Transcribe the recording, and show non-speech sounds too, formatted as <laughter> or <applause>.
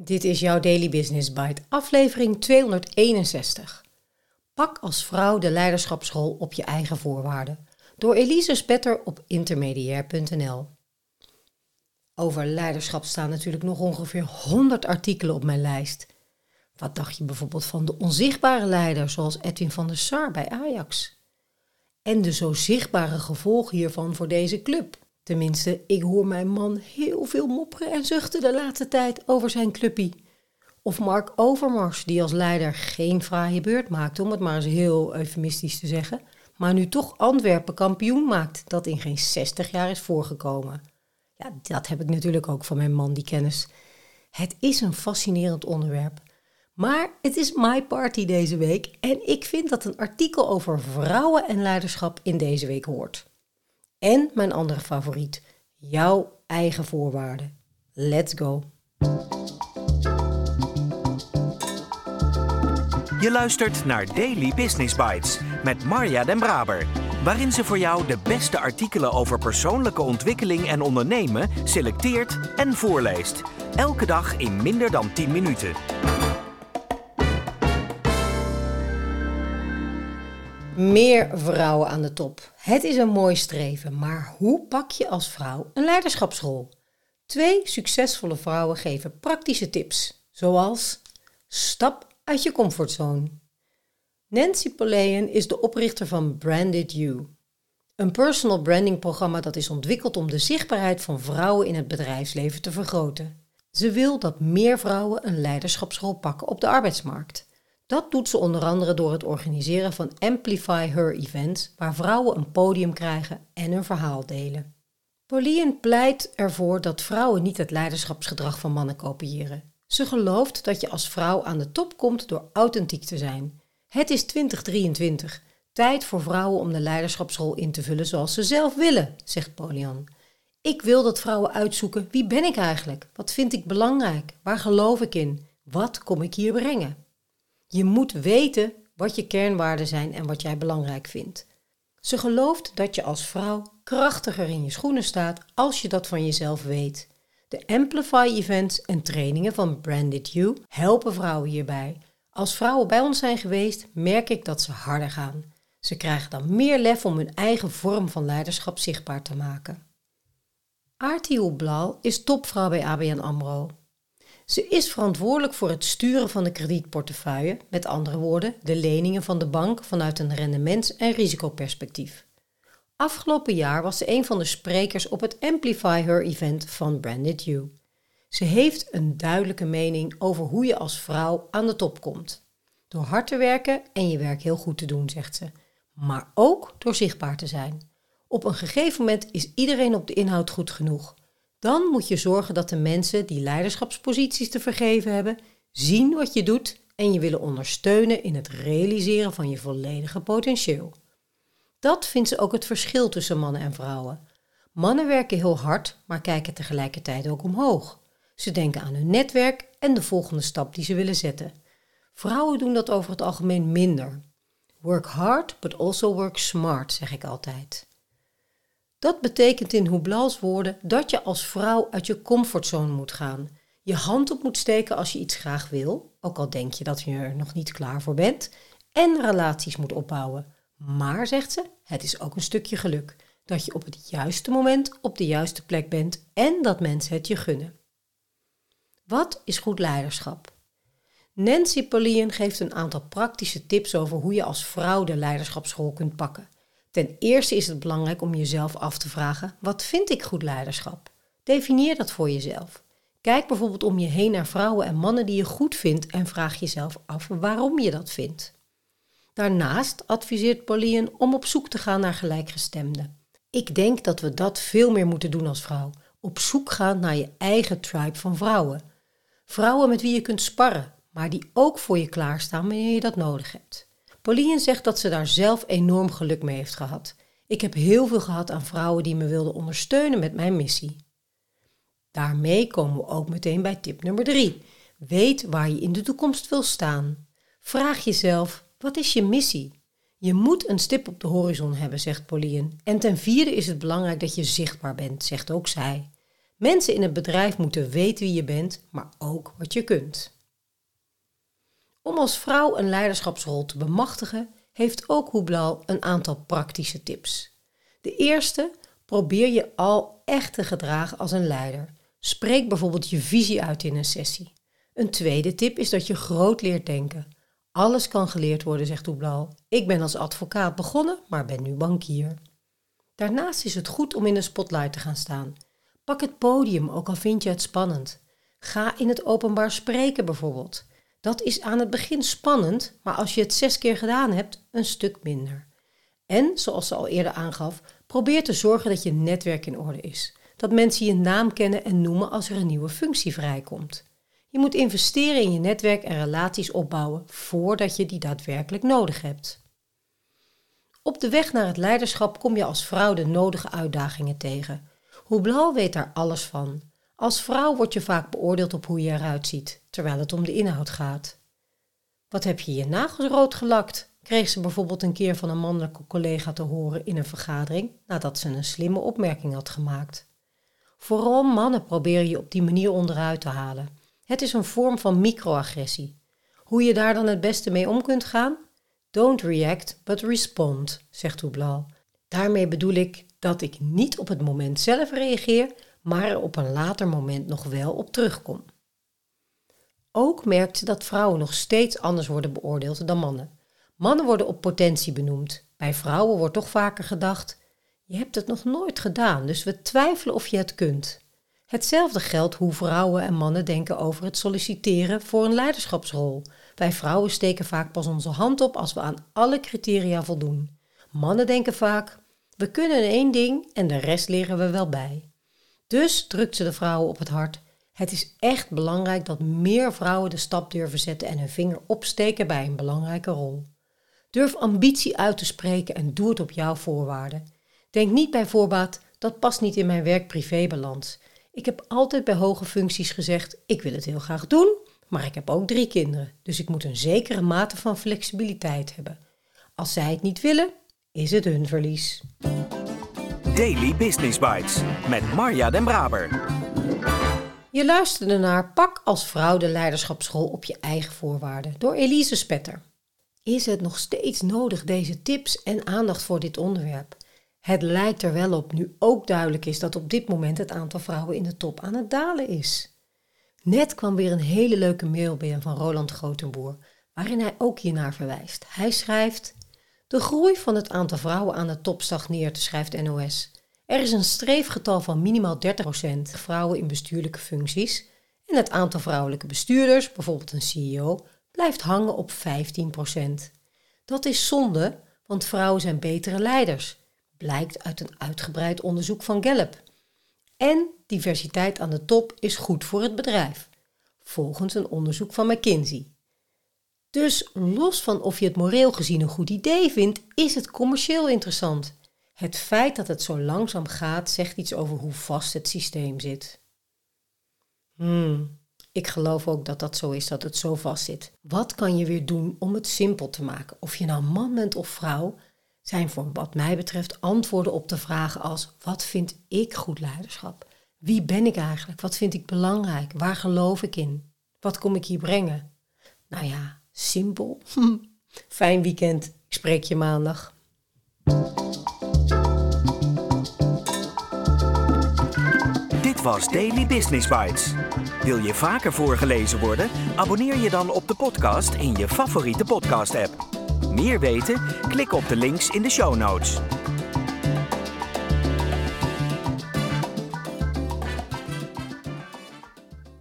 Dit is jouw Daily Business Bite, aflevering 261. Pak als vrouw de leiderschapsrol op je eigen voorwaarden. Door Elise Spetter op intermediair.nl. Over leiderschap staan natuurlijk nog ongeveer 100 artikelen op mijn lijst. Wat dacht je bijvoorbeeld van de onzichtbare leider zoals Edwin van der Sar bij Ajax? En de zo zichtbare gevolgen hiervan voor deze club. Tenminste, ik hoor mijn man heel veel mopperen en zuchten de laatste tijd over zijn clubpie. Of Mark Overmars, die als leider geen fraaie beurt maakte, om het maar eens heel eufemistisch te zeggen, maar nu toch Antwerpen kampioen maakt, dat in geen 60 jaar is voorgekomen. Ja, dat heb ik natuurlijk ook van mijn man, die kennis. Het is een fascinerend onderwerp. Maar het is my party deze week en ik vind dat een artikel over vrouwen en leiderschap in deze week hoort. En mijn andere favoriet, jouw eigen voorwaarden. Let's go. Je luistert naar Daily Business Bites met Marja Den Braber, waarin ze voor jou de beste artikelen over persoonlijke ontwikkeling en ondernemen selecteert en voorleest. Elke dag in minder dan 10 minuten. Meer vrouwen aan de top. Het is een mooi streven, maar hoe pak je als vrouw een leiderschapsrol? Twee succesvolle vrouwen geven praktische tips, zoals stap uit je comfortzone. Nancy Poleon is de oprichter van Branded You, een personal branding programma dat is ontwikkeld om de zichtbaarheid van vrouwen in het bedrijfsleven te vergroten. Ze wil dat meer vrouwen een leiderschapsrol pakken op de arbeidsmarkt. Dat doet ze onder andere door het organiseren van Amplify Her events, waar vrouwen een podium krijgen en hun verhaal delen. Pauline pleit ervoor dat vrouwen niet het leiderschapsgedrag van mannen kopiëren. Ze gelooft dat je als vrouw aan de top komt door authentiek te zijn. Het is 2023, tijd voor vrouwen om de leiderschapsrol in te vullen zoals ze zelf willen, zegt Polian. Ik wil dat vrouwen uitzoeken wie ben ik eigenlijk? Wat vind ik belangrijk? Waar geloof ik in? Wat kom ik hier brengen? Je moet weten wat je kernwaarden zijn en wat jij belangrijk vindt. Ze gelooft dat je als vrouw krachtiger in je schoenen staat als je dat van jezelf weet. De Amplify events en trainingen van Branded You helpen vrouwen hierbij. Als vrouwen bij ons zijn geweest, merk ik dat ze harder gaan. Ze krijgen dan meer lef om hun eigen vorm van leiderschap zichtbaar te maken. Aarti Blal is topvrouw bij ABN AMRO. Ze is verantwoordelijk voor het sturen van de kredietportefeuille, met andere woorden, de leningen van de bank vanuit een rendements- en risicoperspectief. Afgelopen jaar was ze een van de sprekers op het Amplify Her event van Branded You. Ze heeft een duidelijke mening over hoe je als vrouw aan de top komt. Door hard te werken en je werk heel goed te doen, zegt ze, maar ook door zichtbaar te zijn. Op een gegeven moment is iedereen op de inhoud goed genoeg. Dan moet je zorgen dat de mensen die leiderschapsposities te vergeven hebben, zien wat je doet en je willen ondersteunen in het realiseren van je volledige potentieel. Dat vindt ze ook het verschil tussen mannen en vrouwen. Mannen werken heel hard, maar kijken tegelijkertijd ook omhoog. Ze denken aan hun netwerk en de volgende stap die ze willen zetten. Vrouwen doen dat over het algemeen minder. Work hard, but also work smart, zeg ik altijd. Dat betekent in Hublals woorden dat je als vrouw uit je comfortzone moet gaan. Je hand op moet steken als je iets graag wil, ook al denk je dat je er nog niet klaar voor bent, en relaties moet opbouwen. Maar, zegt ze, het is ook een stukje geluk dat je op het juiste moment op de juiste plek bent en dat mensen het je gunnen. Wat is goed leiderschap? Nancy Pauline geeft een aantal praktische tips over hoe je als vrouw de leiderschapsschool kunt pakken. Ten eerste is het belangrijk om jezelf af te vragen: wat vind ik goed leiderschap? Definieer dat voor jezelf. Kijk bijvoorbeeld om je heen naar vrouwen en mannen die je goed vindt en vraag jezelf af waarom je dat vindt. Daarnaast adviseert Pauline om op zoek te gaan naar gelijkgestemden. Ik denk dat we dat veel meer moeten doen als vrouw. Op zoek gaan naar je eigen tribe van vrouwen. Vrouwen met wie je kunt sparren, maar die ook voor je klaarstaan wanneer je dat nodig hebt. Pauline zegt dat ze daar zelf enorm geluk mee heeft gehad. Ik heb heel veel gehad aan vrouwen die me wilden ondersteunen met mijn missie. Daarmee komen we ook meteen bij tip nummer 3. Weet waar je in de toekomst wil staan. Vraag jezelf: wat is je missie? Je moet een stip op de horizon hebben, zegt Pauline. En ten vierde is het belangrijk dat je zichtbaar bent, zegt ook zij. Mensen in het bedrijf moeten weten wie je bent, maar ook wat je kunt. Om als vrouw een leiderschapsrol te bemachtigen, heeft ook Hublal een aantal praktische tips. De eerste, probeer je al echt te gedragen als een leider. Spreek bijvoorbeeld je visie uit in een sessie. Een tweede tip is dat je groot leert denken. Alles kan geleerd worden, zegt Hublal. Ik ben als advocaat begonnen, maar ben nu bankier. Daarnaast is het goed om in de spotlight te gaan staan. Pak het podium, ook al vind je het spannend. Ga in het openbaar spreken bijvoorbeeld. Dat is aan het begin spannend, maar als je het zes keer gedaan hebt, een stuk minder. En, zoals ze al eerder aangaf, probeer te zorgen dat je netwerk in orde is. Dat mensen je naam kennen en noemen als er een nieuwe functie vrijkomt. Je moet investeren in je netwerk en relaties opbouwen voordat je die daadwerkelijk nodig hebt. Op de weg naar het leiderschap kom je als vrouw de nodige uitdagingen tegen. Hublal weet daar alles van. Als vrouw word je vaak beoordeeld op hoe je eruit ziet, terwijl het om de inhoud gaat. Wat heb je je nagels rood gelakt? kreeg ze bijvoorbeeld een keer van een mannelijke collega te horen in een vergadering nadat ze een slimme opmerking had gemaakt. Vooral mannen proberen je op die manier onderuit te halen. Het is een vorm van microagressie. Hoe je daar dan het beste mee om kunt gaan? Don't react, but respond, zegt Hublal. Daarmee bedoel ik dat ik niet op het moment zelf reageer, maar er op een later moment nog wel op terugkom. Ook merkt ze dat vrouwen nog steeds anders worden beoordeeld dan mannen. Mannen worden op potentie benoemd. Bij vrouwen wordt toch vaker gedacht: je hebt het nog nooit gedaan, dus we twijfelen of je het kunt. Hetzelfde geldt hoe vrouwen en mannen denken over het solliciteren voor een leiderschapsrol. Wij vrouwen steken vaak pas onze hand op als we aan alle criteria voldoen. Mannen denken vaak: we kunnen één ding en de rest leren we wel bij. Dus drukt ze de vrouwen op het hart. Het is echt belangrijk dat meer vrouwen de stap durven zetten en hun vinger opsteken bij een belangrijke rol. Durf ambitie uit te spreken en doe het op jouw voorwaarden. Denk niet bij voorbaat, dat past niet in mijn werk-privébalans. Ik heb altijd bij hoge functies gezegd, ik wil het heel graag doen, maar ik heb ook drie kinderen, dus ik moet een zekere mate van flexibiliteit hebben. Als zij het niet willen, is het hun verlies. Daily Business Bites met Marja Den Braber. Je luisterde naar Pak als vrouw de leiderschapsschool op je eigen voorwaarden door Elise Spetter. Is het nog steeds nodig deze tips en aandacht voor dit onderwerp? Het lijkt er wel op nu ook duidelijk is dat op dit moment het aantal vrouwen in de top aan het dalen is. Net kwam weer een hele leuke mail binnen van Roland Grotenboer, waarin hij ook hiernaar verwijst. Hij schrijft: De groei van het aantal vrouwen aan de top stagneert, schrijft NOS. Er is een streefgetal van minimaal 30% vrouwen in bestuurlijke functies en het aantal vrouwelijke bestuurders, bijvoorbeeld een CEO, blijft hangen op 15%. Dat is zonde, want vrouwen zijn betere leiders, blijkt uit een uitgebreid onderzoek van Gallup. En diversiteit aan de top is goed voor het bedrijf, volgens een onderzoek van McKinsey. Dus los van of je het moreel gezien een goed idee vindt, is het commercieel interessant. Het feit dat het zo langzaam gaat, zegt iets over hoe vast het systeem zit. Hmm, ik geloof ook dat dat zo is, dat het zo vast zit. Wat kan je weer doen om het simpel te maken? Of je nou man bent of vrouw, zijn voor wat mij betreft antwoorden op de vragen als: wat vind ik goed leiderschap? Wie ben ik eigenlijk? Wat vind ik belangrijk? Waar geloof ik in? Wat kom ik hier brengen? Nou ja, simpel. <laughs> Fijn weekend. Ik spreek je maandag. Dit was Daily Business Bites. Wil je vaker voorgelezen worden? Abonneer je dan op de podcast in je favoriete podcast-app. Meer weten? Klik op de links in de show notes.